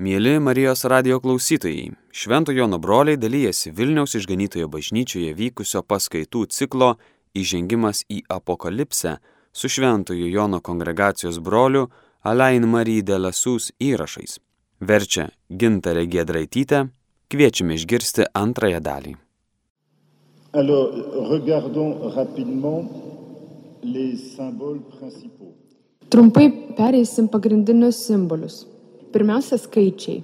Mėly Marijos radio klausytojai, Švento Jono broliai dalyjasi Vilniaus išganytojo bažnyčioje vykusio paskaitų ciklo Įžengimas į apokalipsę su Šventojo Jono kongregacijos broliu Alain Marie de Lasus įrašais. Verčia Gintarė Gedraitytė, kviečiame išgirsti antrąją dalį. Alors, regardons rapidement les symboles principaux. Trumpai pereisim pagrindinius simbolius. Pirmiausia, skaičiai.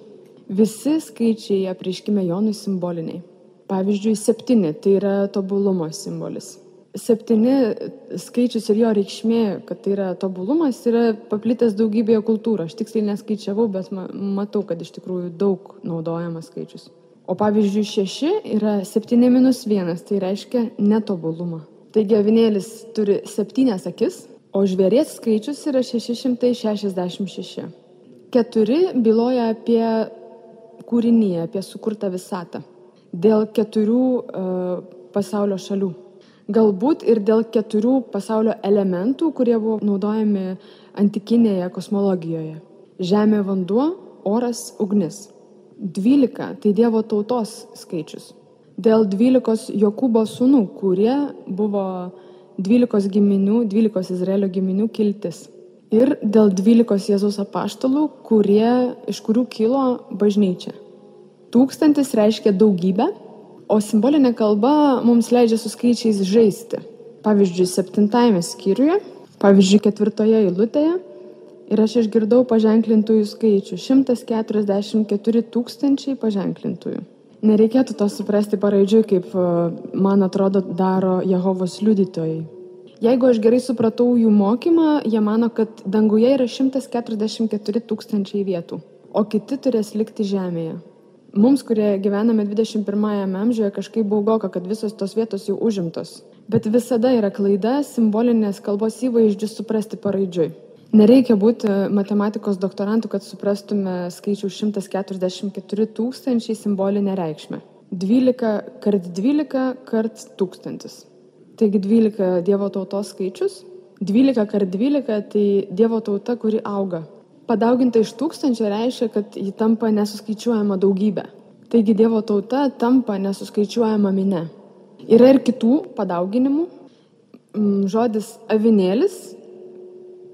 Visi skaičiai apriškime Jonui simboliniai. Pavyzdžiui, septyni tai yra tobulumo simbolis. Septyni skaičius ir jo reikšmė, kad tai yra tobulumas, yra paplitęs daugybėje kultūrų. Aš tiksliai neskaičiavau, bet matau, kad iš tikrųjų daug naudojamas skaičius. O pavyzdžiui, šeši yra septyni minus vienas, tai reiškia netobulumą. Taigi avinėlis turi septynias akis, o žvėries skaičius yra 666. Keturi byloja apie kūrinį, apie sukurtą visatą. Dėl keturių uh, pasaulio šalių. Galbūt ir dėl keturių pasaulio elementų, kurie buvo naudojami antikinėje kosmologijoje. Žemė, vanduo, oras, ugnis. 12 tai Dievo tautos skaičius. Dėl 12 Jokūbo sūnų, kurie buvo 12 giminių, 12 Izraelio giminių kiltis. Ir dėl 12 Jėzaus apaštalų, kurie, iš kurių kilo bažnyčia. Tūkstantis reiškia daugybę, o simbolinė kalba mums leidžia su skaičiais žaisti. Pavyzdžiui, septintajame skyriuje, pavyzdžiui, ketvirtoje eilutėje Ir aš išgirdau paženklintųjų skaičių - 144 tūkstančiai paženklintųjų. Nereikėtų to suprasti paraidžiui, kaip, man atrodo, daro Jehovos liudytojai. Jeigu aš gerai supratau jų mokymą, jie mano, kad danguje yra 144 tūkstančiai vietų, o kiti turės likti žemėje. Mums, kurie gyvename 21-ame amžiuje, kažkaip baugoka, kad visos tos vietos jau užimtos. Bet visada yra klaida simbolinės kalbos įvaizdžius suprasti paraidžiui. Nereikia būti matematikos doktorantų, kad suprastume skaičių 144 tūkstančiai simbolinę reikšmę. 12 kart 12 kart 1000. Taigi 12 Dievo tautos skaičius, 12 kart 12 tai Dievo tauta, kuri auga. Padauginta iš tūkstančio reiškia, kad ji tampa nesuskaičiuojama daugybė. Taigi Dievo tauta tampa nesuskaičiuojama minė. Yra ir kitų padauginimų. Mm, žodis avinėlis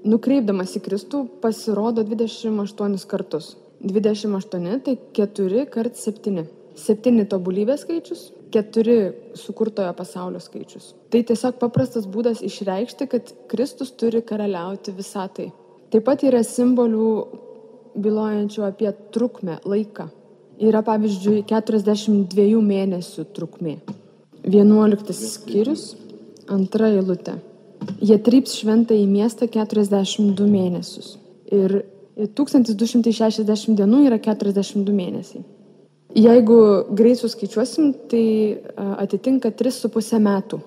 nukreipdamas į Kristų pasirodo 28 kartus. 28 tai 4 kart 7. 7 tobulybės skaičius, 4 sukurtojo pasaulio skaičius. Tai tiesiog paprastas būdas išreikšti, kad Kristus turi karaliauti visatai. Taip pat yra simbolių bylojančių apie trukmę, laiką. Yra pavyzdžiui 42 mėnesių trukmė. 11 skyrius, antra eilutė. Jie tryps šventą į miestą 42 mėnesius. Ir 1260 dienų yra 42 mėnesiai. Jeigu greit suskaičiuosim, tai atitinka 3,5 metų.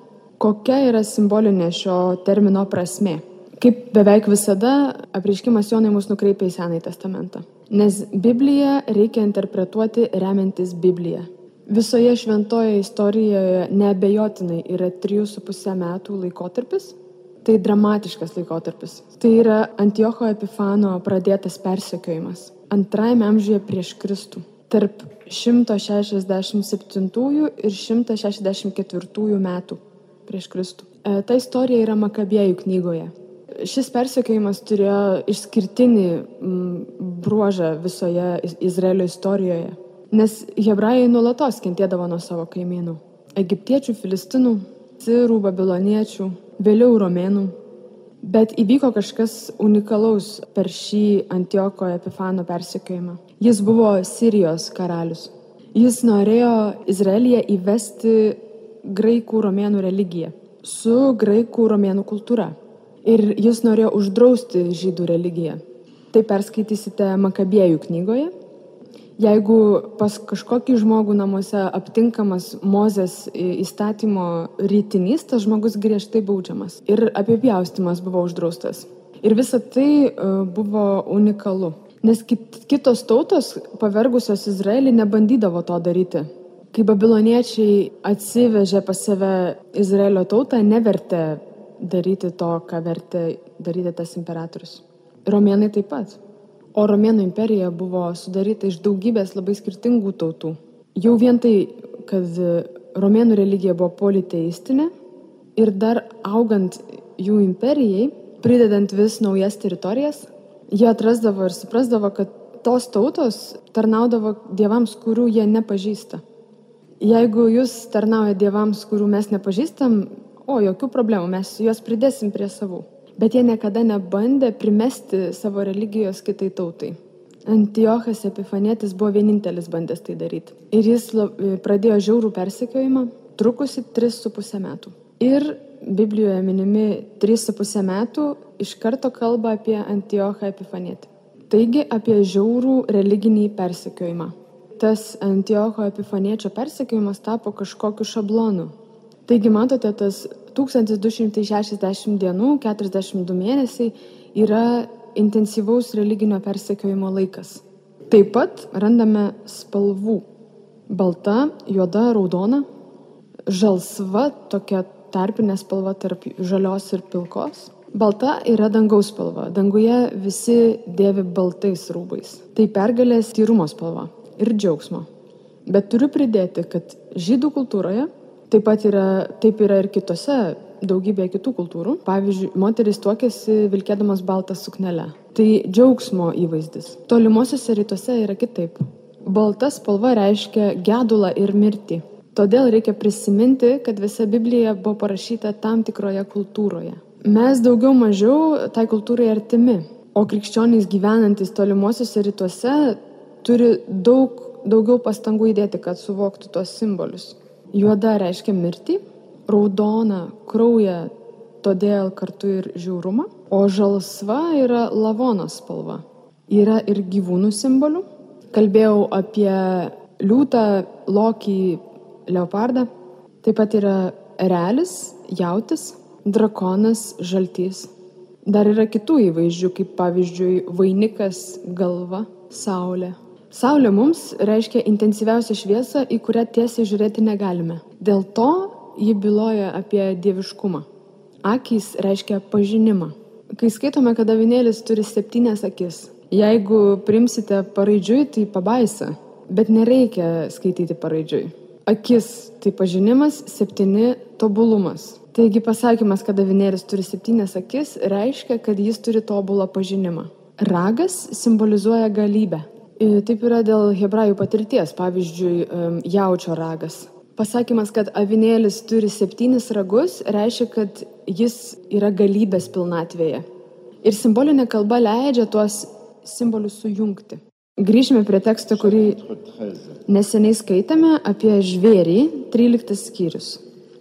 Kokia yra simbolinė šio termino prasme? Kaip beveik visada, apreiškimas Jonai mus nukreipia į Senąjį testamentą. Nes Bibliją reikia interpretuoti remiantis Bibliją. Visoje šventoje istorijoje neabejotinai yra 3,5 metų laikotarpis, Tai dramatiškas laikotarpis. Tai yra Antiocho Epifano pradėtas persekiojimas antrajame amžiuje prieš Kristų. Tarp 167 ir 164 metų prieš Kristų. E, ta istorija yra Makabėjų knygoje. Šis persekiojimas turėjo išskirtinį bruožą visoje Izraelio istorijoje, nes hebrajai nulatos kentėdavo nuo savo kaimynų - egiptiečių, filistinų, sirų, babiloniečių, vėliau romėnų. Bet įvyko kažkas unikalaus per šį Antioko Epifano persekiojimą. Jis buvo Sirijos karalius. Jis norėjo Izraelyje įvesti graikų romėnų religiją su graikų romėnų kultūra. Ir jis norėjo uždrausti žydų religiją. Tai perskaitysite Makabėjų knygoje Jeigu pas kažkokį žmogų namuose aptinkamas Mozės įstatymo rytinys, tas žmogus griežtai baudžiamas. Ir apipjaustimas buvo uždraustas. Ir visa tai e, buvo unikalu. Nes kitos tautos, pavergusios Izraelį, nebandydavo to daryti. Kai babiloniečiai atsivežė pas save Izraelio tautą, nevertė daryti to, ką vertė daryti tas imperatorius. Romėnai taip pat. O Romėnų imperija buvo sudaryta iš daugybės labai skirtingų tautų. Jau vien tai, kad Romėnų religija buvo politeistinė ir dar augant jų imperijai, pridedant vis naujas teritorijas, jie atrasdavo ir suprasdavo, kad tos tautos tarnaudavo dievams, kurių jie nepažįsta. Jeigu jūs tarnauja dievams, kurių mes nepažįstam, o jokių problemų, mes juos pridėsim prie savų bet jie niekada nebandė primesti savo religijos kitai tautai. Antiochas Epifanėtis buvo vienintelis bandęs tai daryti. Ir jis pradėjo žiaurų persekiojimą, trukusi 3,5 metų. Ir Biblijoje minimi 3,5 metų iš karto kalba apie Antiochą Epifanėtį. Taigi apie žiaurų religinį persekiojimą. Tas Antiocho Epifaniečio persekiojimas tapo kažkokiu šablonu. Taigi matote, tas 1260 dienų, 42 mėnesiai yra intensyvaus religinio persekiojimo laikas. Taip pat randame spalvų. Balta, juoda, raudona, žalsva, tokia tarpinė spalva tarp žalios ir pilkos. Balta yra dangaus spalva. Danguje visi dėvi baltais rūbais. Tai pergalės tyrumo spalva ir džiaugsmo. Bet turiu pridėti, kad žydų kultūroje Taip pat yra, taip yra ir kitose daugybėje kitų kultūrų. Pavyzdžiui, moteris tuokėsi vilkėdamas baltą suknelę. Tai džiaugsmo įvaizdis. Tolimuosiuose rytuose yra kitaip. Balta spalva reiškia gedulą ir mirtį. Todėl reikia prisiminti, kad visa Biblija buvo parašyta tam tikroje kultūroje. Mes daugiau mažiau tai kultūrai artimi, o krikščionys gyvenantis tolimuosiuose rytuose turi daug daugiau pastangų įdėti, kad suvoktų tuos simbolius. Juoda reiškia mirtį, raudona kraują, todėl kartu ir žiaurumą, o žalsva yra lavonos spalva. Yra ir gyvūnų simbolių. Kalbėjau apie liūtą, lokį, leopardą. Taip pat yra erelis, jautis, drakonas, žaltys. Dar yra kitų įvaizdžių, kaip pavyzdžiui vainikas, galva, saulė, Saulė mums reiškia intensyviausią šviesą, į kurią tiesiai žiūrėti negalime. Dėl to ji byloja apie dieviškumą. Akys reiškia pažinimą. Kai skaitome, kad avinėlis turi septynias akis, jeigu primsite paraidžiui, tai pabaisa, bet nereikia skaityti paraidžiui. Akis tai pažinimas, septyni tobulumas. Taigi pasakymas, kad avinėlis turi septynias akis, reiškia, kad jis turi tobulą pažinimą. Ragas simbolizuoja galybę. Taip yra dėl hebrajų patirties, pavyzdžiui, jaučio ragas. Pasakymas, kad avinėlis turi septynis ragus, reiškia, kad jis yra galybės pilnatvėje. Ir simbolinė kalba leidžia tuos simbolius sujungti. Grįžime prie teksto, kurį neseniai skaitėme apie žvėrį, 13 skyrius.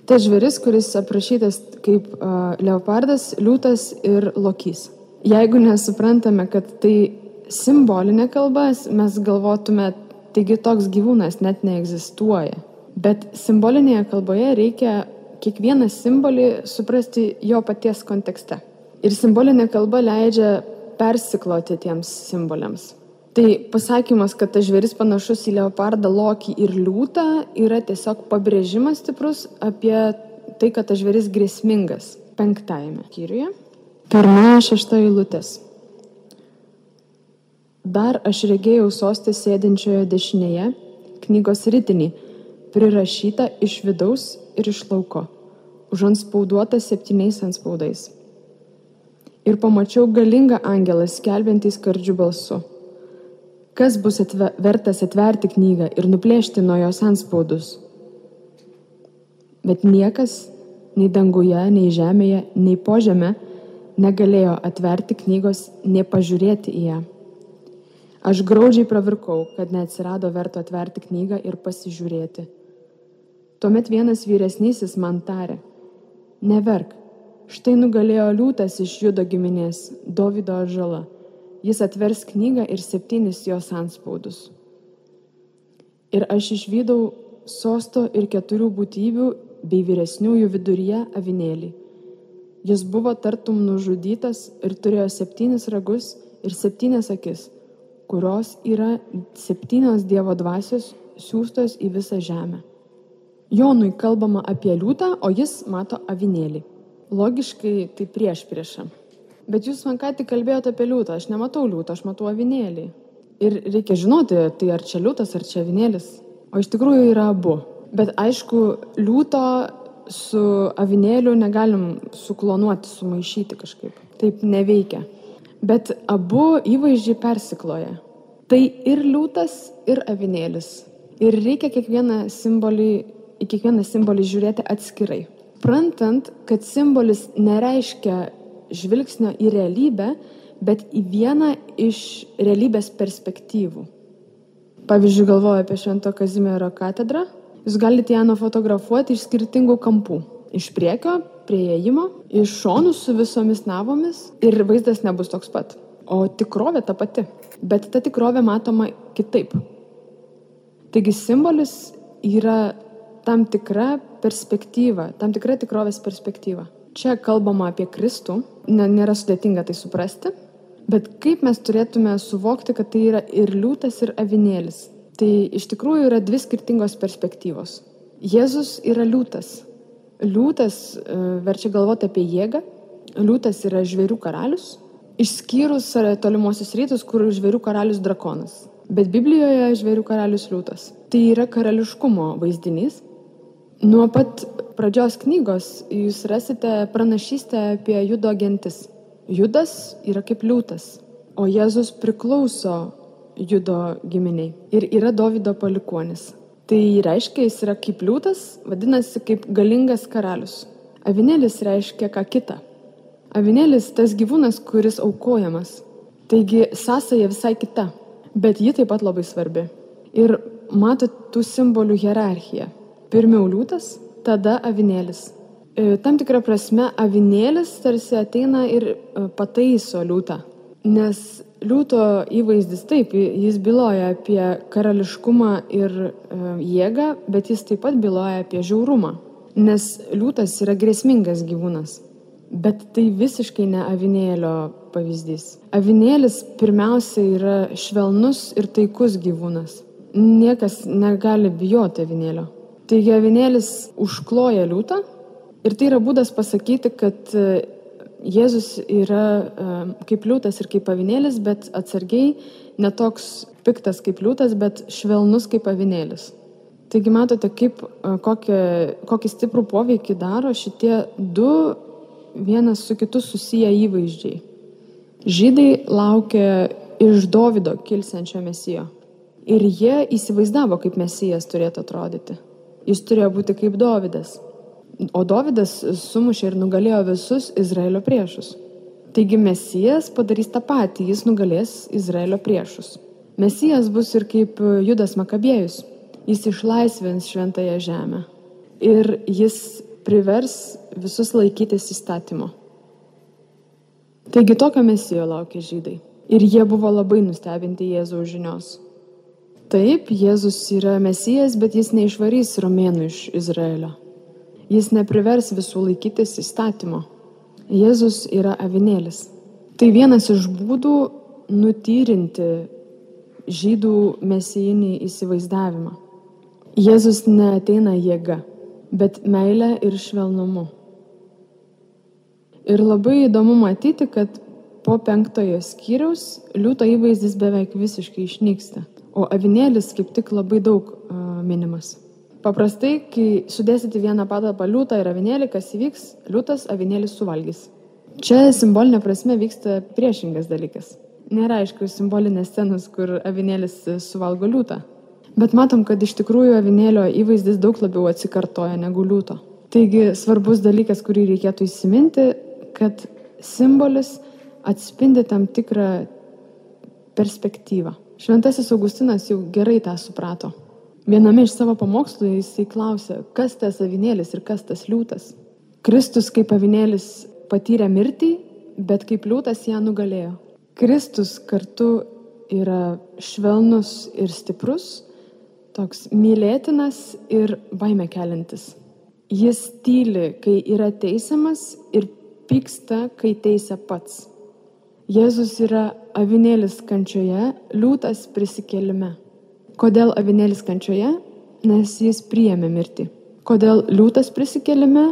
Tai žvėris, kuris aprašytas kaip uh, leopardas, liūtas ir lokys. Jeigu nesuprantame, kad tai simbolinė kalba, mes galvotume, taigi toks gyvūnas net neegzistuoja. Bet simbolinėje kalboje reikia kiekvieną simbolį suprasti jo paties kontekste. Ir simbolinė kalba leidžia persikloti tiems simboliams. Tai pasakymas, kad tas žvėris panašus į leopardą, lokį ir liūtą yra tiesiog pabrėžimas stiprus apie tai, kad tas žvėris grėsmingas. Penktajame skyriuje. Pirmoje šešta eilutės. Dar aš regėjau sostę sėdinčioje dešinėje knygos ritinį, prirašytą iš vidaus ir iš lauko, užanspauduotą septyniais anspaudais. Ir pamačiau galingą angelą skelbiantį skardžių balsu. Kas bus atve, vertas atverti knygą ir nuplėšti nuo jos anspaudus? Bet niekas, nei danguje, nei žemėje, nei po žemė, negalėjo atverti knygos, nei pažiūrėti į ją. Aš graudžiai pravirkau, kad neatsirado verto atverti knygą ir pasižiūrėti. Tuomet vienas vyresnysis man tarė, neverk, štai nugalėjo liūtas iš judo giminės, Davido atžala. Jis atvers knygą ir septynis jos anspaudus. Ir aš išvydau sosto ir keturių būtybių bei vyresniųjų viduryje avinėlį. Jis buvo tartum nužudytas ir turėjo septynis ragus ir septynias akis kurios yra septynios Dievo dvasios siūstos į visą žemę. Jonui kalbama apie liūtą, o jis mato avinėlį. Logiškai tai prieš priešą. Bet jūs man ką tik kalbėjote apie liūtą, aš nematau liūtą, aš matau avinėlį. Ir reikia žinoti, tai ar čia liūtas, ar čia avinėlis. O iš tikrųjų yra abu. Bet aišku, liūto su avinėliu negalim suklonuoti, sumaišyti kažkaip. Taip neveikia. Bet abu įvaizdžiai persikloja. Tai ir liūtas, ir avinėlis. Ir reikia kiekvieną simbolį, į kiekvieną simbolį žiūrėti atskirai. Prantant, kad simbolis nereiškia žvilgsnio į realybę, bet į vieną iš realybės perspektyvų. Pavyzdžiui, galvoju apie Švento Kazimiero katedrą. Jūs galite ją nufotografuoti iš skirtingų kampų. Iš priekio, prie įėjimo, iš šonų su visomis navomis ir vaizdas nebus toks pat. O tikrovė ta pati. Bet ta tikrovė matoma kitaip. Taigi simbolis yra tam tikra perspektyva, tam tikra tikrovės perspektyva. Čia kalbama apie Kristų, nėra sudėtinga tai suprasti, bet kaip mes turėtume suvokti, kad tai yra ir liūtas, ir avinėlis. Tai iš tikrųjų yra dvi skirtingos perspektyvos. Jėzus yra liūtas. Liūtas e, verčia galvoti apie jėgą, liūtas yra žvėrių karalius, išskyrus tolimuosius rytus, kur žvėrių karalius drakonas. Bet Biblijoje žvėrių karalius liūtas. Tai yra karališkumo vaizdinys. Nuo pat pradžios knygos jūs rasite pranašystę apie judo gentis. Judas yra kaip liūtas, o Jėzus priklauso judo giminiai ir yra Davido palikonis. Tai reiškia, jis yra kaip liūtas, vadinasi kaip galingas karalius. Avinėlis reiškia ką kitą. Avinėlis tas gyvūnas, kuris aukojamas. Taigi sąsaja visai kita bet ji taip pat labai svarbi. Ir matot tų simbolių hierarchiją. Pirmiau liūtas, tada avinėlis. E, tam tikrą prasme avinėlis tarsi ateina ir e, pataiso liūtą. Nes liūto įvaizdis taip, jis byloja apie karališkumą ir e, jėgą, bet jis taip pat byloja apie žiaurumą. Nes liūtas yra grėsmingas gyvūnas. Bet tai visiškai ne avinėlio pavyzdys. Avinėlis pirmiausia yra švelnus ir taikus gyvūnas. Niekas negali bijoti avinėlio. Taigi avinėlis užkloja liūtą ir tai yra būdas pasakyti, kad e, Jėzus yra e, kaip liūtas ir kaip avinėlis, bet atsargiai netoks piktas kaip liūtas, bet švelnus kaip avinėlis. Taigi matote, kaip, e, kokį, kokį stiprų poveikį daro šitie du vienas su kitu susiję įvaizdžiai. Žydai laukia iš Davido kilsiančio mesijo. Ir jie įsivaizdavo, kaip mesijas turėtų atrodyti. Jis turėjo būti kaip Davidas. O Davidas sumušė ir nugalėjo visus Izraelio priešus. Taigi mesijas padarys tą patį, jis nugalės Izraelio priešus. Mesijas bus ir kaip Judas Makabėjus. Jis išlaisvins šventąją žemę. Ir jis privers visus laikytis įstatymo. Taigi tokio mesijo laukia žydai. Ir jie buvo labai nustebinti Jėzaus žinios. Taip, Jėzus yra mesijas, bet jis neišvarys romėnų iš Izraelio. Jis neprivers visų laikytis įstatymo. Jėzus yra avinėlis. Tai vienas iš būdų nutyrinti žydų mesijinį įsivaizdavimą. Jėzus neateina jėga bet meilę ir švelnumu. Ir labai įdomu matyti, kad po penktojo skyriaus liūto įvaizdis beveik visiškai išnyksta, o avinėlis kaip tik labai daug minimas. Paprastai, kai sudėsite vieną patalpą liūtą ir avinėlį, kas įvyks, liūtas avinėlis suvalgys. Čia simbolinė prasme vyksta priešingas dalykas. Nėra aišku simbolinės scenos, kur avinėlis suvalgo liūtą. Bet matom, kad iš tikrųjų avinėlio įvaizdis daug labiau atsikartoja negu liūto. Taigi svarbus dalykas, kurį reikėtų įsiminti, kad simbolis atspindi tam tikrą perspektyvą. Šventasis Augustinas jau gerai tą suprato. Viename iš savo pamokslų jisai klausė, kas tas avinėlis ir kas tas liūtas. Kristus kaip avinėlis patyrė mirtį, bet kaip liūtas ją nugalėjo. Kristus kartu yra švelnus ir stiprus, toks mylėtinas ir baime keliantis. Jis tyli, kai yra teisiamas ir pyksta, kai teisia pats. Jėzus yra avinėlis kančioje, liūtas prisikėlime. Kodėl avinėlis kančioje? Nes jis priėmė mirtį. Kodėl liūtas prisikėlime?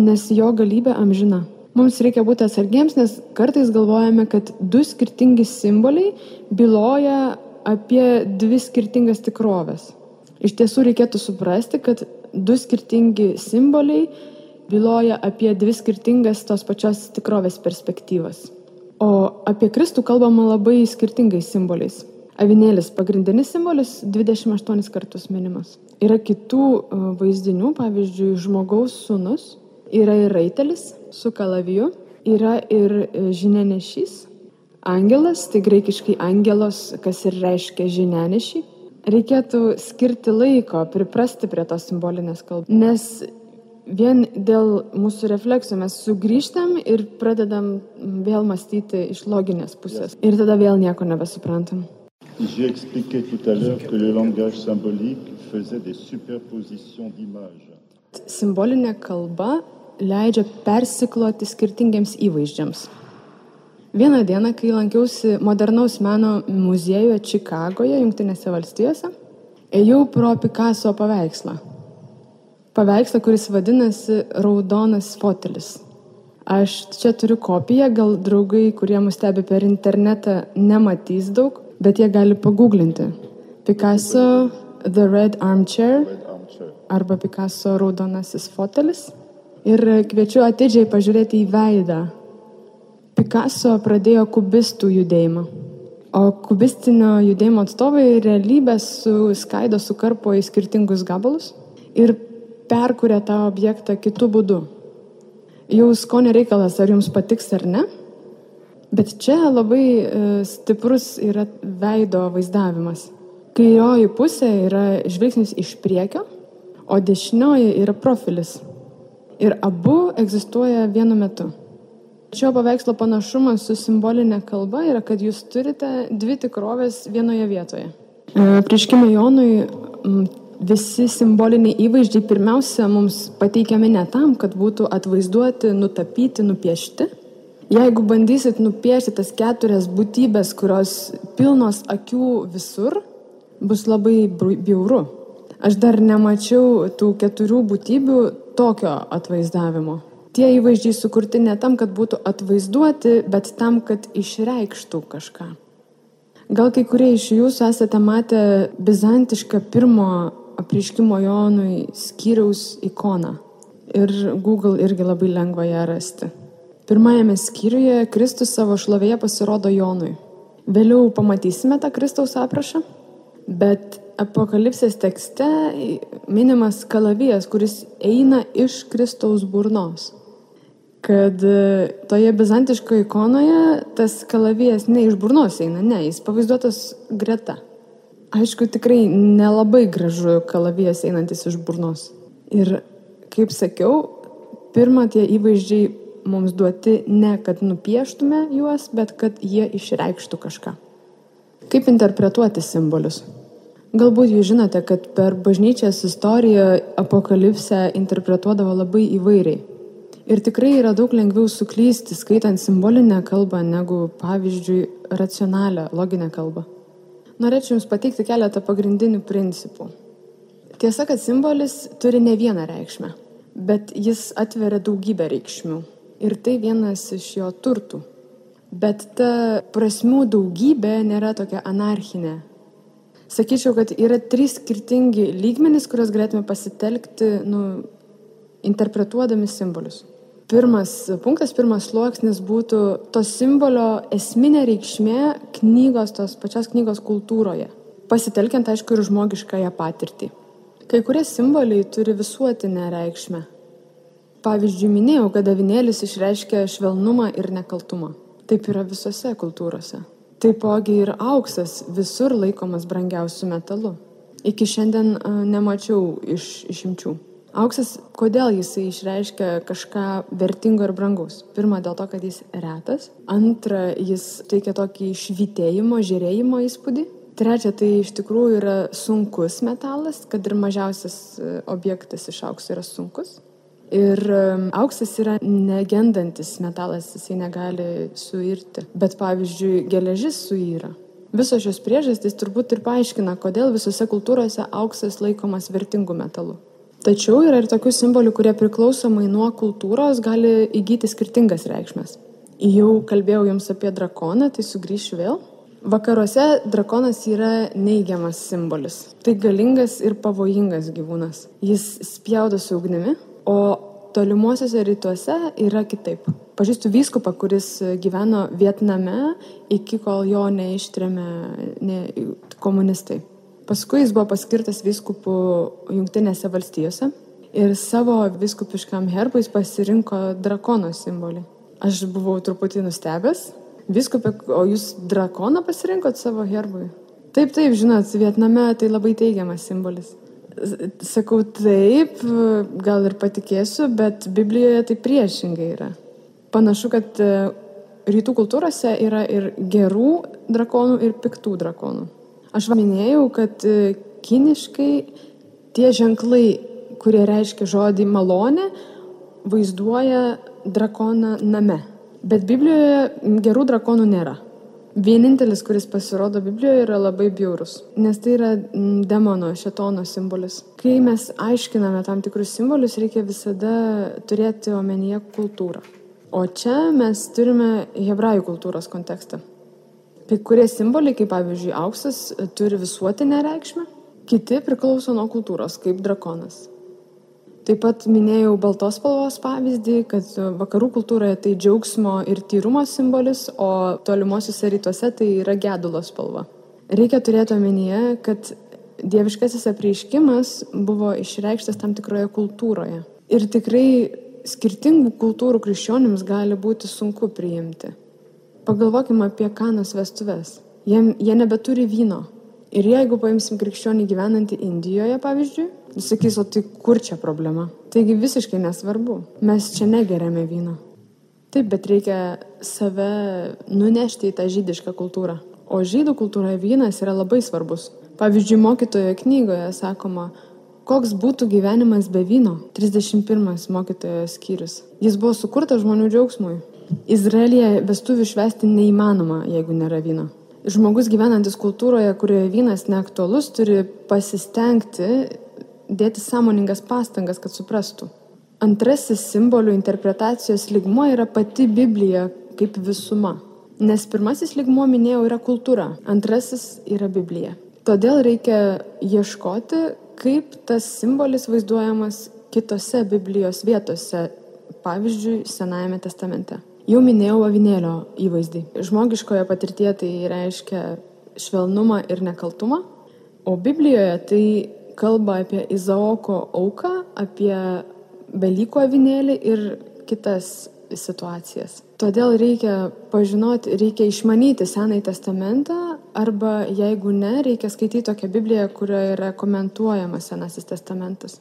Nes jo galybė amžina. Mums reikia būti atsargiems, nes kartais galvojame, kad du skirtingi simboliai byloja apie dvi skirtingas tikrovės. Iš tiesų reikėtų suprasti, kad du skirtingi simboliai byloja apie dvi skirtingas tos pačios tikrovės perspektyvas. O apie Kristų kalbama labai skirtingais simboliais. Avinėlis pagrindinis simbolis 28 kartus minimas. Yra kitų e, vaizdinių, pavyzdžiui, žmogaus sūnus, yra ir raitelis su kalaviju, yra ir e, žinenešys, angelas, tai graikiškai angelos, kas ir reiškia žinenešį. Reikėtų skirti laiko, priprasti prie tos simbolinės kalbos, nes vien dėl mūsų refleksijų mes sugrįžtam ir pradedam vėl mąstyti iš loginės pusės. Ir tada vėl nieko nebesuprantam. J'ai expliqué tout à l'heure que le langage symbolique faisait des superpositions d'images. Simbolinė kalba leidžia persikloti skirtingiems įvaizdžiams. Vieną dieną, kai lankiausi modernaus meno muziejuje Čikagoje, Junktinėse valstijose, ėjau pro Picasso paveikslą. Paveikslą, kuris vadinasi Raudonas fotelis. Aš čia turiu kopiją, gal draugai, kurie mus stebi per internetą, nematys daug, bet jie gali paguglinti. Picasso The Red Armchair arba Picasso Raudonasis fotelis. Ir kviečiu atidžiai pažiūrėti į veidą. Picasso pradėjo kubistų judėjimą. O kubistinio judėjimo atstovai realybę suskaido, sukarpo į skirtingus gabalus ir perkuria tą objektą kitų būdų. Jau skonio reikalas, ar jums patiks ar ne, Bet čia labai e, stiprus yra veido vaizdavimas. Kairioji pusė yra žvilgsnis iš priekio, o dešinioji yra profilis. Ir abu egzistuoja vienu metu. Šio paveikslo panašumas su simbolinė kalba yra, kad jūs turite dvi tikrovės vienoje vietoje. E, Prieškime Jonui visi simboliniai įvaizdžiai pirmiausia mums pateikiami ne tam, kad būtų atvaizduoti, nutapyti, nupiešti, Jeigu bandysit nupiešti tas keturias būtybės, kurios pilnos akių visur, bus labai bjauru. Aš dar nemačiau tų keturių būtybių tokio atvaizdavimo. Tie įvaizdžiai sukurti ne tam, kad būtų atvaizduoti, bet tam, kad išreikštų kažką. Gal kai kurie iš jūsų esate matę bizantišką pirmo apriškimo Jonui skyriaus ikoną. Ir Google irgi labai lengva ją rasti. Pirmajame skyriuje Kristus savo šlovėje pasirodo Jonui. Vėliau pamatysime tą Kristaus aprašą, bet apokalipsės tekste minimas kalavijas, kuris eina iš Kristaus burnos. Kad e, toje bizantiškoje ikonoje tas kalavijas ne iš burnos eina, ne, jis pavaizduotas greta. Aišku, tikrai nelabai gražu kalavijas einantis iš burnos. Ir kaip sakiau, pirmą tie įvaizdžiai mums duoti ne kad nupieštume juos, bet kad jie išreikštų kažką. Kaip interpretuoti simbolius? Galbūt jūs žinote, kad per bažnyčios istoriją apokalipsę interpretuodavo labai įvairiai. Ir tikrai yra daug lengviau suklysti skaitant simbolinę kalbą negu, pavyzdžiui, racionalią, loginę kalbą. Norėčiau Jums pateikti keletą pagrindinių principų. Tiesa, kad simbolis turi ne vieną reikšmę, bet jis atveria daugybę reikšmių ir tai vienas iš jo turtų. Bet ta prasmių daugybė nėra tokia anarchinė. Sakyčiau, kad yra trys skirtingi lygmenys, kuriuos galėtume pasitelkti, nu, interpretuodami simbolius. Pirmas punktas, pirmas sluoksnis būtų to simbolio esminė reikšmė knygos, tos pačios knygos kultūroje. Pasitelkiant, aišku, ir žmogiškąją patirtį. Kai kurie simboliai turi visuotinę reikšmę. Pavyzdžiui, minėjau, kad avinėlis išreiškia švelnumą ir nekaltumą. Taip yra visose kultūrose. Taipogi ir auksas visur laikomas brangiausiu metalu. Iki šiandien nemačiau iš išimčių. Auksas, kodėl jisai išreiškia kažką vertingo ir brangaus? Pirma, dėl to, kad jis retas. Antra, jis teikia tokį švitėjimo, žiūrėjimo įspūdį. Trečia, tai iš tikrųjų yra sunkus metalas, kad ir mažiausias e, objektas iš aukso yra sunkus. Ir auksas yra negendantis metalas, jisai negali suirti. Bet pavyzdžiui, geležis suyra. Visos šios priežastys turbūt ir paaiškina, kodėl visose kultūrose auksas laikomas vertingu metalu. Tačiau yra ir tokių simbolių, kurie priklausomai nuo kultūros gali įgyti skirtingas reikšmės. Jau kalbėjau jums apie drakoną, tai sugrįšiu vėl. Vakaruose drakonas yra neigiamas simbolis. Tai galingas ir pavojingas gyvūnas. Jis spjaudo su ugnimi, o tolimuosiuose rytuose yra kitaip. Pažįstu vyskupą, kuris gyveno Vietname iki kol jo neištrėmė ne, komunistai. Paskui jis buvo paskirtas viskupu Junktinėse valstijose ir savo viskupiškam herbui jis pasirinko drakono simbolį. Aš buvau truputį nustebęs. Viskupė, o jūs drakoną pasirinkot savo herbui? Taip, taip, žinot, Vietname tai labai teigiamas simbolis. Sakau taip, gal ir patikėsiu, bet Biblijoje tai priešingai yra. Panašu, kad e, rytų kultūrose yra ir gerų drakonų, ir piktų drakonų. Aš minėjau, kad e, kiniškai tie ženklai, kurie reiškia žodį malonė, vaizduoja drakoną name. Bet Biblijoje gerų drakonų nėra. Vienintelis, kuris pasirodo Biblijoje, yra labai bjaurus, nes tai yra demono, šetono simbolis. Kai mes aiškiname tam tikrus simbolius, reikia visada turėti omenyje kultūrą. O čia mes turime hebrajų kultūros kontekstą. Kai kurie simboliai, kaip pavyzdžiui auksas, turi visuotinę reikšmę, kiti priklauso nuo kultūros, kaip drakonas. Taip pat minėjau baltos spalvos pavyzdį, kad vakarų kultūroje tai džiaugsmo ir tyrumo simbolis, o tolimuosiuose rytuose tai yra gedulo spalva. Reikia turėti omenyje, kad dieviškasis apreiškimas buvo išreikštas tam tikroje kultūroje. Ir tikrai skirtingų kultūrų krikščionims gali būti sunku priimti. Pagalvokime apie kanos vestuves. Jie, jie nebeturi vyno. Ir jeigu paimsim krikščionį gyvenantį Indijoje, pavyzdžiui, jis sakys, o tai kur čia problema? Taigi visiškai nesvarbu. Mes čia negeriame vyno. Taip, bet reikia save nunešti į tą žydišką kultūrą. O žydų kultūroje vynas yra labai svarbus. Pavyzdžiui, mokytojo knygoje sakoma, koks būtų gyvenimas be vyno. 31 mokytojo skyrius. Jis buvo sukurtas žmonių džiaugsmui. Izraelyje vestuvių švesti neįmanoma, jeigu nėra vyno. Žmogus gyvenantis kultūroje, kurioje vynas neaktualus, turi pasistengti dėti sąmoningas pastangas, kad suprastų. Antrasis simbolių interpretacijos ligmuo yra pati Biblija kaip visuma. Nes pirmasis ligmuo, minėjau, yra kultūra, antrasis yra Biblija. Todėl reikia ieškoti, kaip tas simbolis vaizduojamas kitose Biblijos vietose, pavyzdžiui, Senajame testamente. Jau minėjau avinėlio įvaizdį. Žmogiškoje patirtyje tai reiškia švelnumą ir nekaltumą, o Biblijoje tai kalba apie Izaoko auką, apie Belyko avinėlį ir kitas situacijas. Todėl reikia pažinoti, reikia išmanyti Senąjį testamentą arba jeigu ne, reikia skaityti tokią Bibliją, kurioje yra komentuojamas Senasis testamentas.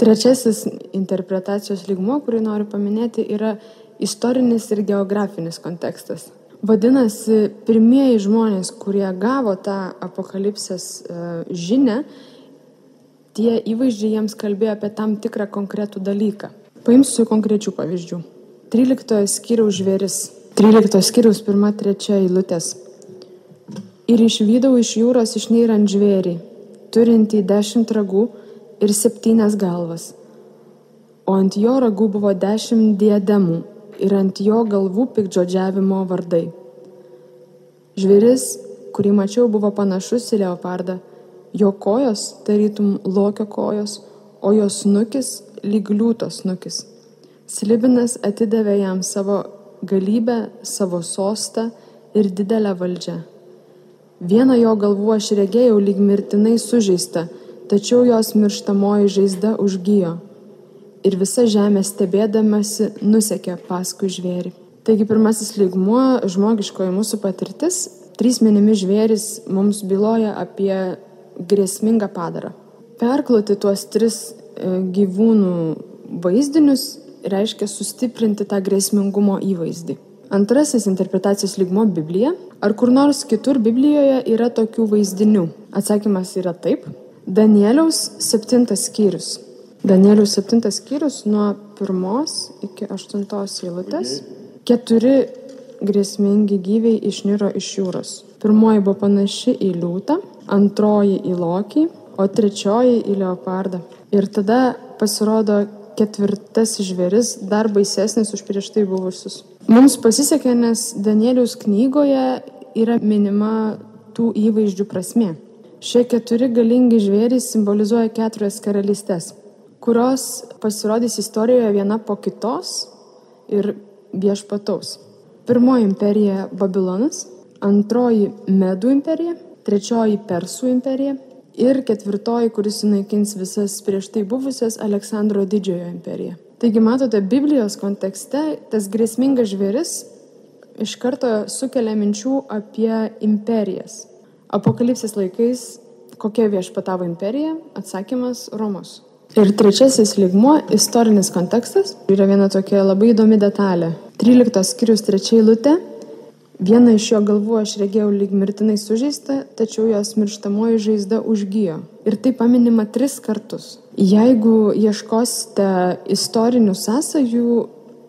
Trečiasis interpretacijos lygmo, kurį noriu paminėti, yra istorinis ir geografinis kontekstas. Vadinasi, pirmieji žmonės, kurie gavo tą apokalipsės e, žinę, tie įvaizdžiai jiems kalbėjo apie tam tikrą konkretų dalyką. Paimsiu konkrečių pavyzdžių. 13 skyriaus žvėris. 13 skyriaus 1-3 eilutės. Ir išvydau iš jūros išneirant žvėrį, turintį dešimt ragų ir septynias galvas. O ant jo ragų buvo dešimt diademų ir ant jo galvų pikdžodžiavimo vardai. Žvėris, kurį mačiau, buvo panašus į leopardą. Jo kojos tarytum lokio kojos, o jos nukis lyg liūtos nukis. Slibinas atidavė jam savo galybę, savo sostą ir didelę valdžią. Vieną jo galvų aš regėjau lyg mirtinai sužeista, tačiau jos mirštamoji žaizda užgyjo ir visa žemė stebėdamasi nusekė paskui žvėrį. Taigi pirmasis lygmuo - žmogiškoji mūsų patirtis. Trys minimi žvėris mums byloja apie grėsmingą padarą. Perkloti tuos tris e, gyvūnų vaizdinius reiškia sustiprinti tą grėsmingumo įvaizdį. Antrasis interpretacijos lygmo - Biblija. Ar kur nors kitur Biblijoje yra tokių vaizdinių? Atsakymas yra taip. Danieliaus septintas skyrius. Danielių 7 skyrius nuo 1 iki 8 eilutės. Keturi grėsmingi gyviai išniro iš jūros. Pirmoji buvo panaši į liūtą, antroji į lokį, o trečioji į leopardą. Ir tada pasirodo ketvirtas žvėris, dar baisesnis už prieš tai buvusius. Mums pasisekė, nes Danieliaus knygoje yra minima tų įvaizdžių prasme. Šie keturi galingi žvėrys simbolizuoja keturias karalystės, kurios pasirodys istorijoje viena po kitos ir viešpataus. Pirmoji imperija Babilonas, antroji Medų imperija, trečioji Persų imperija ir ketvirtoji, kuris sunaikins visas prieš tai buvusias Aleksandro didžiojo imperiją. Taigi matote, Biblijos kontekste tas grėsmingas žvėris iš karto sukelia minčių apie imperijas Apokalipsės laikais kokia viešpatavo imperija? Atsakymas - Romos. Ir trečiasis lygmuo - istorinis kontekstas. Yra viena tokia labai įdomi detalė. 13 skyrius trečia eilutė. Vieną iš jo galvų aš regėjau lyg mirtinai sužeista, tačiau jos mirštamoji žaizda užgyjo. Ir tai paminima tris kartus. Jeigu ieškosite istorinių sąsajų,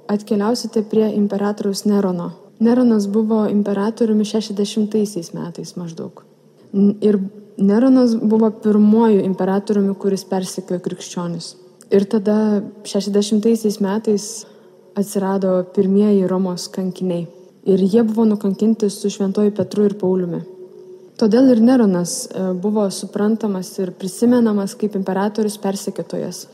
atkeliausite prie imperatoriaus Nerono. Neronas buvo imperatoriumi 60 metais maždaug. Ir Neronas buvo pirmoju imperatoriumi, kuris persikėjo krikščionis. Ir tada 60 metais atsirado pirmieji Romos kankiniai. Ir jie buvo nukankinti su šventoju Petru ir Pauliumi. Todėl ir Neronas e, buvo suprantamas ir prisimenamas kaip imperatorius persekiotojas.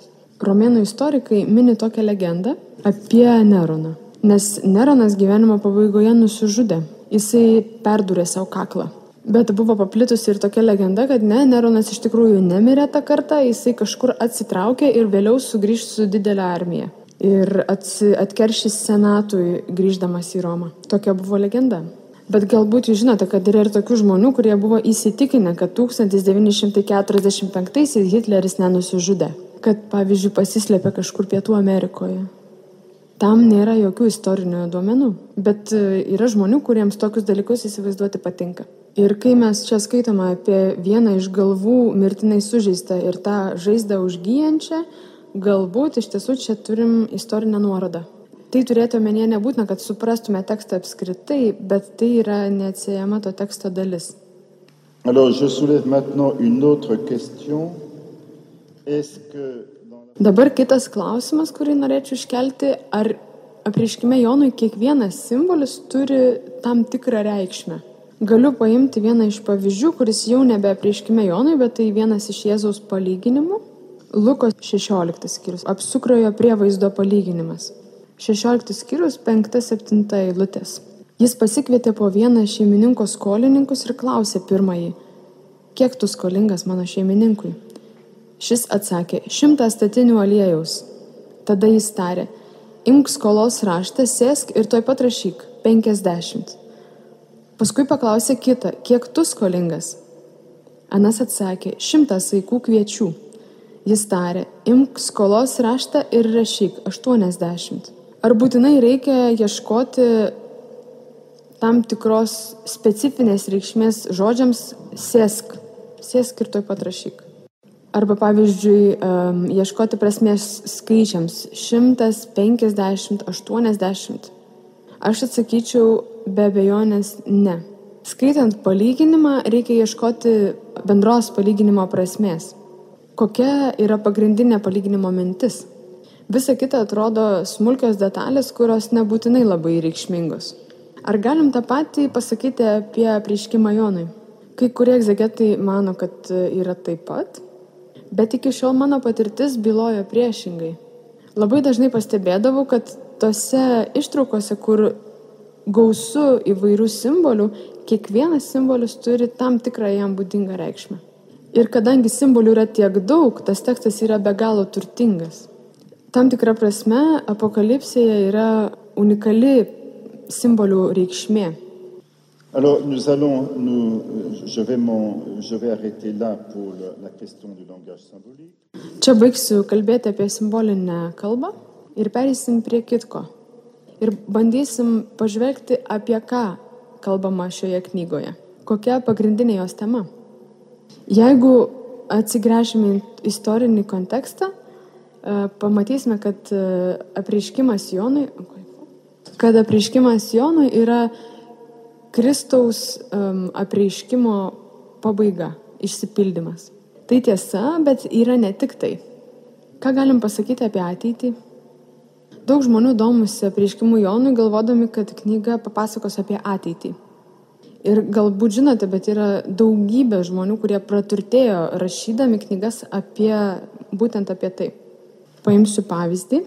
Romėnų istorikai mini tokią legendą apie Neroną. Nes Neronas gyvenimo pabaigoje nusižudė. Jisai perdūrė savo kaklą. Bet buvo paplitusi ir tokia legenda, kad ne, Neronas iš tikrųjų nemirė tą kartą, jisai kažkur atsitraukė ir vėliau sugrįž su didelė armija. Ir atkeršys senatui grįždamas į Romą. Tokia buvo legenda. Bet galbūt jūs žinote, kad yra ir tokių žmonių, kurie buvo įsitikinę, kad 1945-aisiais Hitleris nenusižudė. Kad, pavyzdžiui, pasislėpė kažkur Pietų Amerikoje. Tam nėra jokių istorinių duomenų. Bet e, yra žmonių, kuriems tokius dalykus įsivaizduoti patinka. Ir kai mes čia skaitome apie vieną iš galvų mirtinai sužeistą ir tą žaizdą užgyjančią, galbūt iš tiesų čia turim istorinę nuorodą. Tai turėtų omenyje nebūtina, kad suprastume tekstą apskritai, bet tai yra neatsiejama to teksto dalis. Alors, je soulève maintenant une autre question. Est-ce que Dabar kitas klausimas, kurį norėčiau iškelti, ar apriškime Jonui kiekvienas simbolis turi tam tikrą reikšmę. Galiu paimti vieną iš pavyzdžių, kuris jau nebe prieškime Jonui, bet tai vienas iš Jėzaus palyginimų. Luko 16 skyrius. Apsukrojo prievaizdo palyginimas. 16 skyrius 5-7 eilutės. Jis pasikvietė po vieną šeimininko skolininkus ir klausė pirmąjį, kiek tu skolingas mano šeimininkui. Šis atsakė, šimtą statinių aliejaus. Tada jis tarė, imk skolos raštą, sėsk ir toj pat rašyk - 50. Paskui paklausė kitą, kiek tu skolingas. Anas atsakė, šimtas vaikų kviečių. Jis tarė, imk skolos raštą ir rašyk 80. Ar būtinai reikia ieškoti tam tikros specifinės reikšmės žodžiams sėsk, sėsk ir toj pat rašyk. Arba pavyzdžiui, ieškoti prasmės skaičiams 150, 80. Aš atsakyčiau be abejonės ne. Skaitant palyginimą reikia ieškoti bendros palyginimo prasmės. Kokia yra pagrindinė palyginimo mintis? Visa kita atrodo smulkios detalės, kurios nebūtinai labai reikšmingos. Ar galim tą patį pasakyti apie prieškimą Jonui? Kai kurie egzegetai mano, kad yra taip pat, bet iki šiol mano patirtis bylojo priešingai. Labai dažnai pastebėdavau, kad tose ištraukose, kur gausu įvairių simbolių, kiekvienas simbolis turi tam tikrą jam būdingą reikšmę. Ir kadangi simbolių yra tiek daug, tas tekstas yra be galo turtingas. Tam tikra prasme, apokalipsėje yra unikali simbolių reikšmė. Alors, nous allons, nous, je, vais je vais arrêter là pour la question du langage symbolique. Čia baigsiu kalbėti apie simbolinę kalbą ir perėsim prie kitko. Ir bandysim pažvelgti, apie ką kalbama šioje knygoje. Kokia pagrindinė jos tema. Jeigu atsigręžime į istorinį kontekstą, e, pamatysime, kad e, apreiškimas Jonui, kad apreiškimas Jonui yra Kristaus apreiškimo pabaiga, išsipildymas. Tai tiesa, bet yra ne tik tai. Ką galim pasakyti apie ateitį? Daug žmonių domusi apreiškimu Jonui, galvodami, kad knyga papasakos apie ateitį. Ir galbūt žinote, bet yra daugybė žmonių, kurie praturtėjo rašydami knygas apie, būtent apie tai. Paimsiu pavyzdį.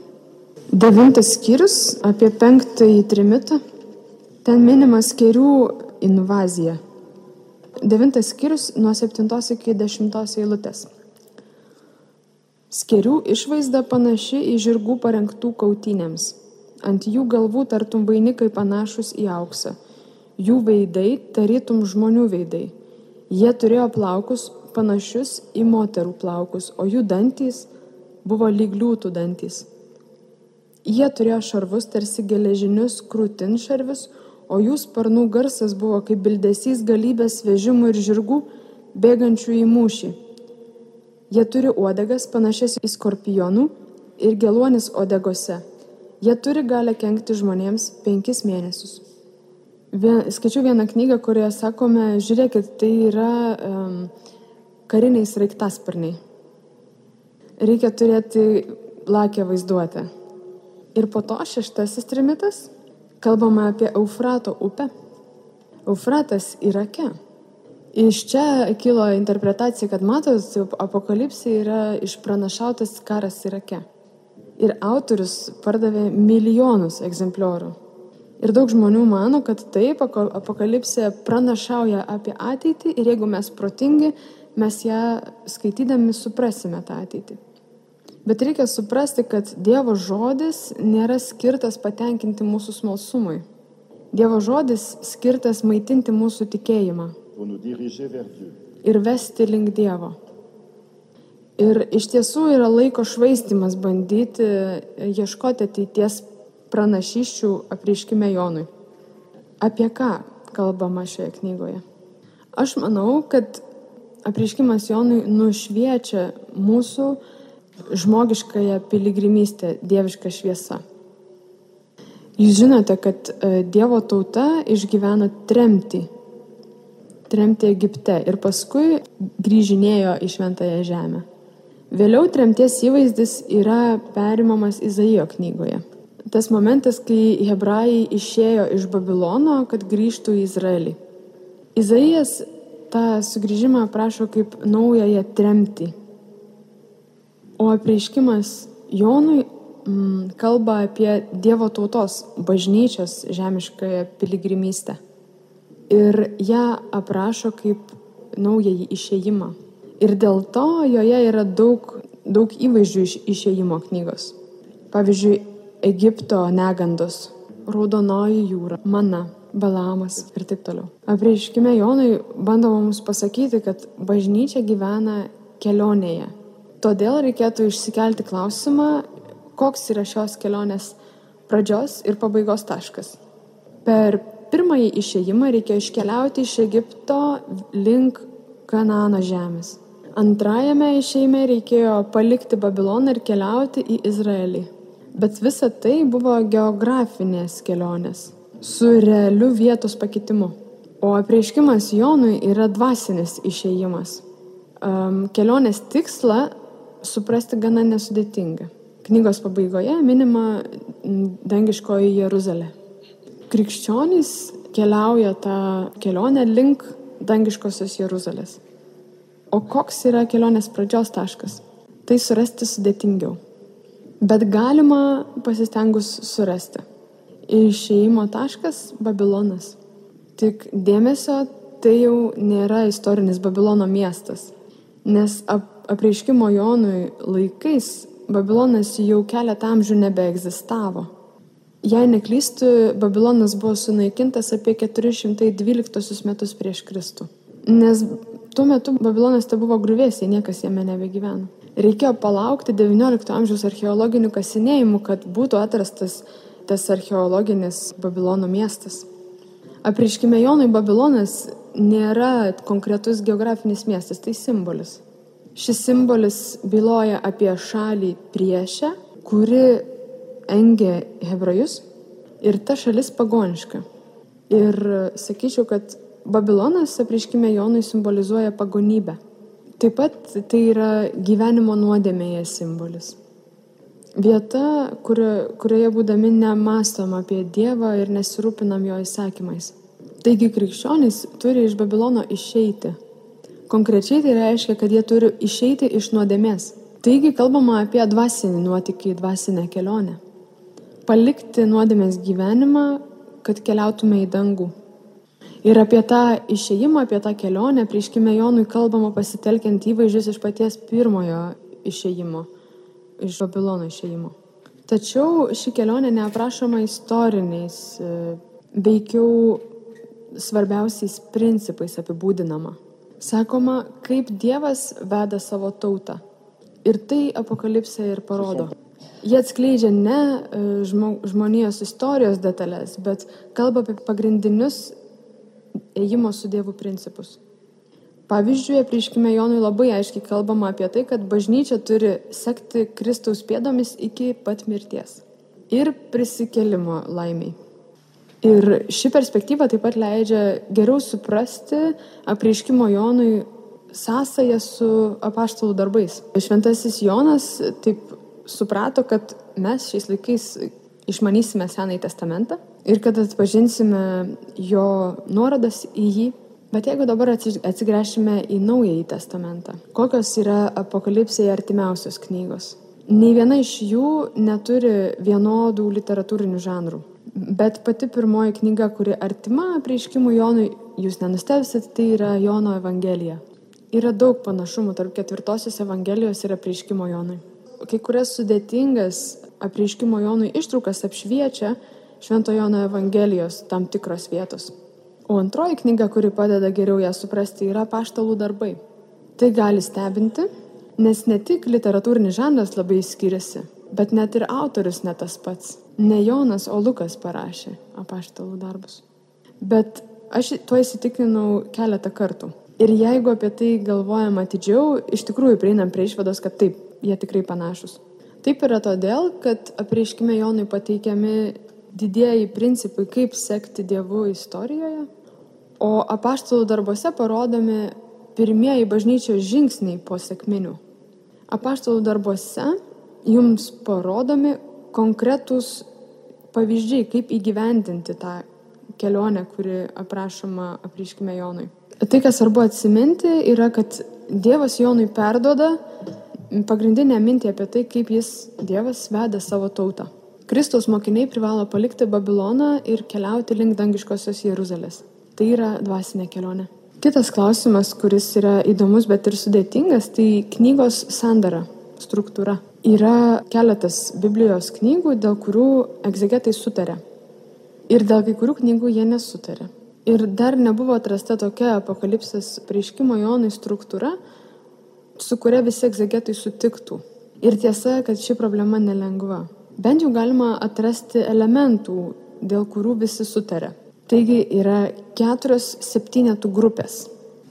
Devintas skyrius apie penktąjį trimitą. Ten minimas kerių invazija. Devintas skyrius nuo septintos iki dešimtos eilutės. Skerių išvaizda panaši į žirgų parengtų kautynėms. Ant jų galvų tartum vainikai panašus į auksą. Jų veidai tarytum žmonių veidai. Jie turėjo plaukus panašius į moterų plaukus, o jų dantys buvo lyg liūtų dantys. Jie turėjo šarvus tarsi geležinius krūtinšarvius, o jų sparnų garsas buvo kaip bildesys galybės vežimų ir žirgų bėgančių į mūšį. Jie turi uodegas panašias į skorpionų ir geluonis odegose. Jie turi galę kenkti žmonėms penkis mėnesius. Vien, skaičiau vieną knygą, kurioje sakome, žiūrėkit, tai yra um, kariniai sraigtasparniai. Reikia turėti lakę vaizduotę. Ir po to šeštasis trimitas, kalbama apie Eufrato upę. Eufratas Irake. Iš čia kilo interpretacija, kad matot, apokalipsė yra išpranašautas karas Irake. Ir autorius pardavė milijonus egzempliorių. Ir daug žmonių mano, kad taip, apokalipsė pranašauja apie ateitį ir jeigu mes protingi, mes ją skaitydami suprasime tą ateitį. Bet reikia suprasti, kad Dievo žodis nėra skirtas patenkinti mūsų smalsumui. Dievo žodis skirtas maitinti mūsų tikėjimą ir vesti link Dievo. Ir iš tiesų yra laiko švaistimas bandyti ieškoti ateities pranašyščių apriškime Jonui. Apie ką kalbama šioje knygoje? Aš manau, kad apriškimas Jonui nušviečia mūsų žmogiškąją piligrimystę, dievišką šviesą. Jūs žinote, kad e, Dievo tauta išgyveno tremtį tremti Egipte ir paskui grįžinėjo į Šventąją Žemę. Vėliau tremties įvaizdis yra perimamas Izaijo knygoje. Tas momentas, kai hebrajai išėjo iš Babilono, kad grįžtų į Izraelį. Izaijas tą sugrįžimą aprašo kaip naująją tremtį. O apreiškimas Jonui mm, kalba apie Dievo tautos bažnyčios žemiškąją piligrimystę ir ją aprašo kaip naująjį išėjimą. Ir dėl to joje yra daug, daug įvaizdžių iš išėjimo knygos. Pavyzdžiui, Egipto negandos, Raudonoji jūra, Mana, Balamas ir taip toliau. Apreiškime Jonui bandoma mums pasakyti, kad bažnyčia gyvena kelionėje. Todėl reikėtų išsikelti klausimą, koks yra šios kelionės pradžios ir pabaigos taškas. Per pirmąjį išėjimą reikėjo iškeliauti iš Egipto link Kanano žemės. Antrajame išėjime reikėjo palikti Babiloną ir keliauti į Izraelį. Bet visa tai buvo geografinės kelionės su realiu vietos pakitimu. O apreiškimas Jonui yra dvasinis išėjimas. Um, kelionės tikslą suprasti gana nesudėtinga. Knygos pabaigoje minima dangiškoji Jeruzalė krikščionys keliauja tą kelionę link dangiškosios Jeruzalės. O koks yra kelionės pradžios taškas? Tai surasti sudėtingiau. Bet galima pasistengus surasti. Išėjimo taškas - Babilonas. Tik dėmesio tai jau nėra istorinis Babilono miestas. Nes ap apreiškimo Jonui laikais Babilonas jau keletą amžių nebeegzistavo. Jei neklystu, Babilonas buvo sunaikintas apie 412 metus prieš Kristų. Nes tuo metu Babilonas te buvo grūvėsiai, niekas jame nebegyveno. Reikėjo palaukti XIX amžiaus archeologinių kasinėjimų, kad būtų atrastas tas archeologinis Babilono miestas. Apriškime Jonui, Babilonas nėra konkretus geografinis miestas, tai simbolis. Šis simbolis byloja apie šalį priešę, kuri engė hebrajus ir ta šalis pagoniška. Ir sakyčiau, kad Babilonas, apriškime Jonui, simbolizuoja pagonybę. Taip pat tai yra gyvenimo nuodėmėje simbolis. Vieta, kurio, kurioje būdami nemastom apie Dievą ir nesirūpinam jo įsakymais. Taigi krikščionys turi iš Babilono išeiti. Konkrečiai tai reiškia, kad jie turi išeiti iš nuodėmės. Taigi kalbama apie dvasinį nuotykį, dvasinę kelionę. Palikti nuodėmės gyvenimą, kad keliautume į dangų. Ir apie tą išėjimą, apie tą kelionę, prieškime Jonui kalbama pasitelkiant įvaizdžius iš paties pirmojo išėjimo, iš Babilono išėjimo. Tačiau ši kelionė neaprašoma istoriniais, e, veikiau svarbiausiais principais apibūdinama. Sakoma, kaip Dievas veda savo tautą. Ir tai apokalipsė ir parodo. Jie atskleidžia ne e, žmonijos istorijos detalės, bet kalba apie pagrindinius ėjimo su Dievu principus. Pavyzdžiui, prieškime Jonui labai aiškiai kalbama apie tai, kad bažnyčia turi sekti Kristaus pėdomis iki pat mirties ir prisikelimo laimiai. Ir ši perspektyva taip pat leidžia geriau suprasti apreiškimo Jonui sąsąją su apaštalų darbais. Šventasis Jonas taip suprato, kad mes šiais laikais išmanysime Senąjį testamentą ir kad atpažinsime jo nuorodas į jį. Bet jeigu dabar atsigręšime į Naująjį testamentą, kokios yra apokalipsėje artimiausios knygos? Nei viena iš jų neturi vienodų literatūrinių žanrų. Bet pati pirmoji knyga, kuri artima prieiškimui Jonui, jūs nenustebsit, tai yra Jono Evangelija. Yra daug panašumų tarp ketvirtosios Evangelijos ir prieiškimo Jonui. Kai kurias sudėtingas apreiškimo Jonui ištraukas apšviečia Švento Jono Evangelijos tam tikros vietos. O antroji knyga, kuri padeda geriau ją suprasti, yra paštalų darbai. Tai gali stebinti, nes ne tik literatūrinis žanras labai skiriasi, bet net ir autorius ne tas pats. Ne Jonas, o Lukas parašė apaštalų darbus. Bet aš tuo įsitikinau keletą kartų. Ir jeigu apie tai galvojam atidžiau, iš tikrųjų prieinam prie išvados, kad taip, jie tikrai panašus. Taip yra todėl, kad apreiškime Jonui pateikiami didieji principai, kaip sekti Dievu istorijoje, o apaštalų darbuose parodomi pirmieji bažnyčios žingsniai po sėkminių. Apaštalų darbuose jums parodomi konkretūs pavyzdžiai, kaip įgyvendinti tą kelionę, kuri aprašoma apreiškime Jonui. Tai, kas svarbu atsiminti, yra, kad Dievas Jonui perdoda pagrindinę mintį apie tai, kaip jis Dievas veda savo tautą. Kristaus mokiniai privalo palikti Babiloną ir keliauti link dangiškosios Jeruzalės. Tai yra dvasinė kelionė. Kitas klausimas, kuris yra įdomus, bet ir sudėtingas, tai knygos sandara, struktūra. Yra keletas Biblijos knygų, dėl kurių egzegetai sutarė. Ir dėl kai kurių knygų jie nesutarė. Ir dar nebuvo atrasta tokia apokalipsės prieškimo Jonui struktūra, su kuria visi egzegetai sutiktų. Ir tiesa, kad ši problema nelengva. Bent jau galima atrasti elementų, dėl kurių visi sutarė. Taigi yra keturios septynetų grupės.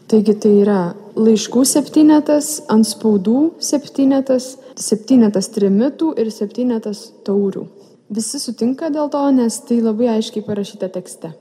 Taigi tai yra laiškų septynetas, ant spaudų septynetas, septynetas trimitų ir septynetas taurių. Visi sutinka dėl to, nes tai labai aiškiai parašyta tekste.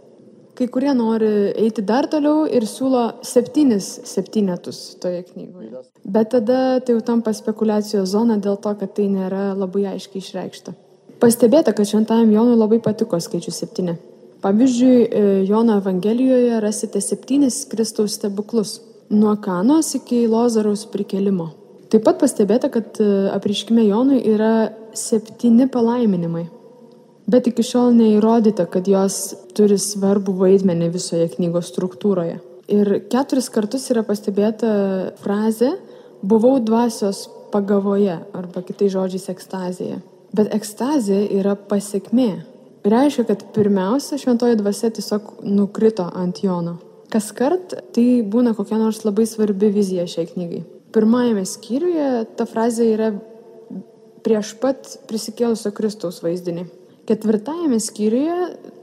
Kai kurie nori eiti dar toliau ir siūlo septynis septynetus toje knygoje. Bet tada tai jau tampa spekulacijos zona dėl to, kad tai nėra labai aiškiai išreikšta. Pastebėta, kad šventajam Jonui labai patiko skaičius septyni. Pavyzdžiui, e, Jono Evangelijoje rasite septynis Kristaus stebuklus - nuo Kanos iki Lozaraus prikelimo. Taip pat pastebėta, kad e, apriškime Jonui yra septyni palaiminimai bet iki šiol neįrodyta, kad jos turi svarbų vaidmenį visoje knygos struktūroje. Ir keturis kartus yra pastebėta frazė buvau dvasios pagavoje arba kitai žodžiais ekstazėje. Bet ekstazė yra pasiekmė. Reiškia, kad pirmiausia šventoji dvasia tiesiog nukrito ant Jono. Kas kart tai būna kokia nors labai svarbi vizija šiai knygai. Pirmajame skyriuje ta frazė yra prieš pat prisikėlusio Kristaus vaizdinį. Ketvirtajame skyriuje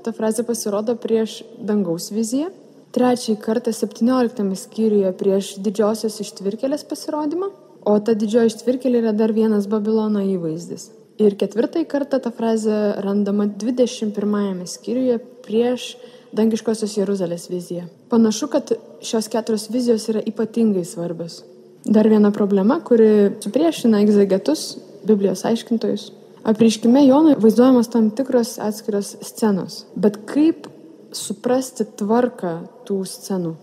ta frazė pasirodo prieš dangaus viziją. Trečiąjį kartą 17 skyriuje prieš didžiosios ištvirkelės pasirodymą. O ta didžioji ištvirkelė yra dar vienas Babilono įvaizdis. Ir ketvirtąjį kartą ta frazė randama 21 skyriuje prieš dangiškosios Jeruzalės viziją. Panašu, kad šios keturios vizijos yra ypatingai svarbios. Dar viena problema, kuri supriešina egzegetus, Biblijos aiškintojus. Apriškime Jonui vaizduojamas tam tikros atskiros scenos. Bet kaip suprasti tvarką tų scenų?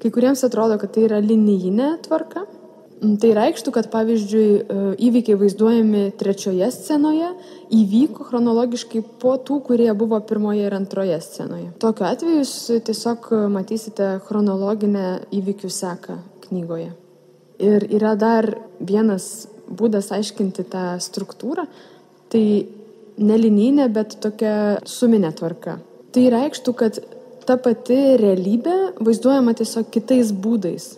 Kai kuriems atrodo, kad tai yra linijinė tvarka. Tai reikštų, kad pavyzdžiui e, įvykiai vaizduojami trečioje scenoje įvyko chronologiškai po tų, kurie buvo pirmoje ir antroje scenoje. Tokiu atveju jūs tiesiog matysite chronologinę įvykių seką knygoje. Ir yra dar vienas būdas aiškinti tą struktūrą, tai nelinijinė, bet tokia suminė tvarka. Tai reikštų, kad ta pati realybė vaizduojama tiesiog kitais būdais.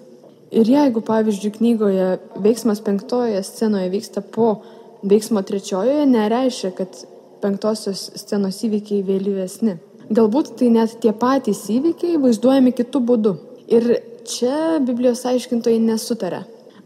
Ir jeigu, pavyzdžiui, knygoje veiksmas penktojoje scenoje vyksta po veiksmo trečiojoje, nereiškia, kad penktosios scenos įvykiai vėlyvesni. Galbūt tai net tie patys įvykiai vaizduojami kitų būdų. Ir čia Biblijos aiškintojai nesutarė.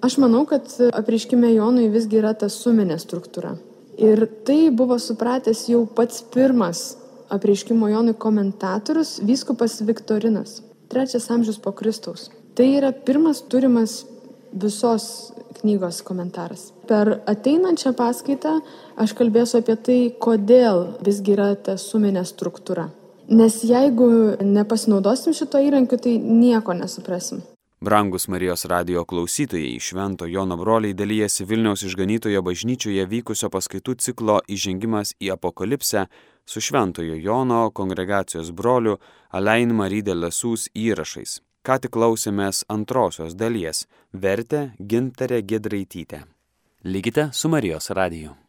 Aš manau, kad apriškime Jonui visgi yra ta suminė struktūra. Ir tai buvo supratęs jau pats pirmas apriškimo Jonui komentatorius, vyskupas Viktorinas, trečias amžius po Kristaus. Tai yra pirmas turimas visos knygos komentaras. Per ateinančią paskaitą aš kalbėsiu apie tai, kodėl visgi yra ta suminė struktūra. Nes jeigu nepasinaudosim šito įrankiu, tai nieko nesuprasim. Brangus Marijos radio klausytojai, Švento Jono broliai dalyjasi Vilniaus išganytojo bažnyčioje vykusio paskaitų ciklo Įžengimas į apokalipsę su Šventojo Jono kongregacijos broliu Alein Marydė Lasūs įrašais. Ką tik klausėmės antrosios dalies - vertė Gintarė Gedraitytė. Likite su Marijos radiju.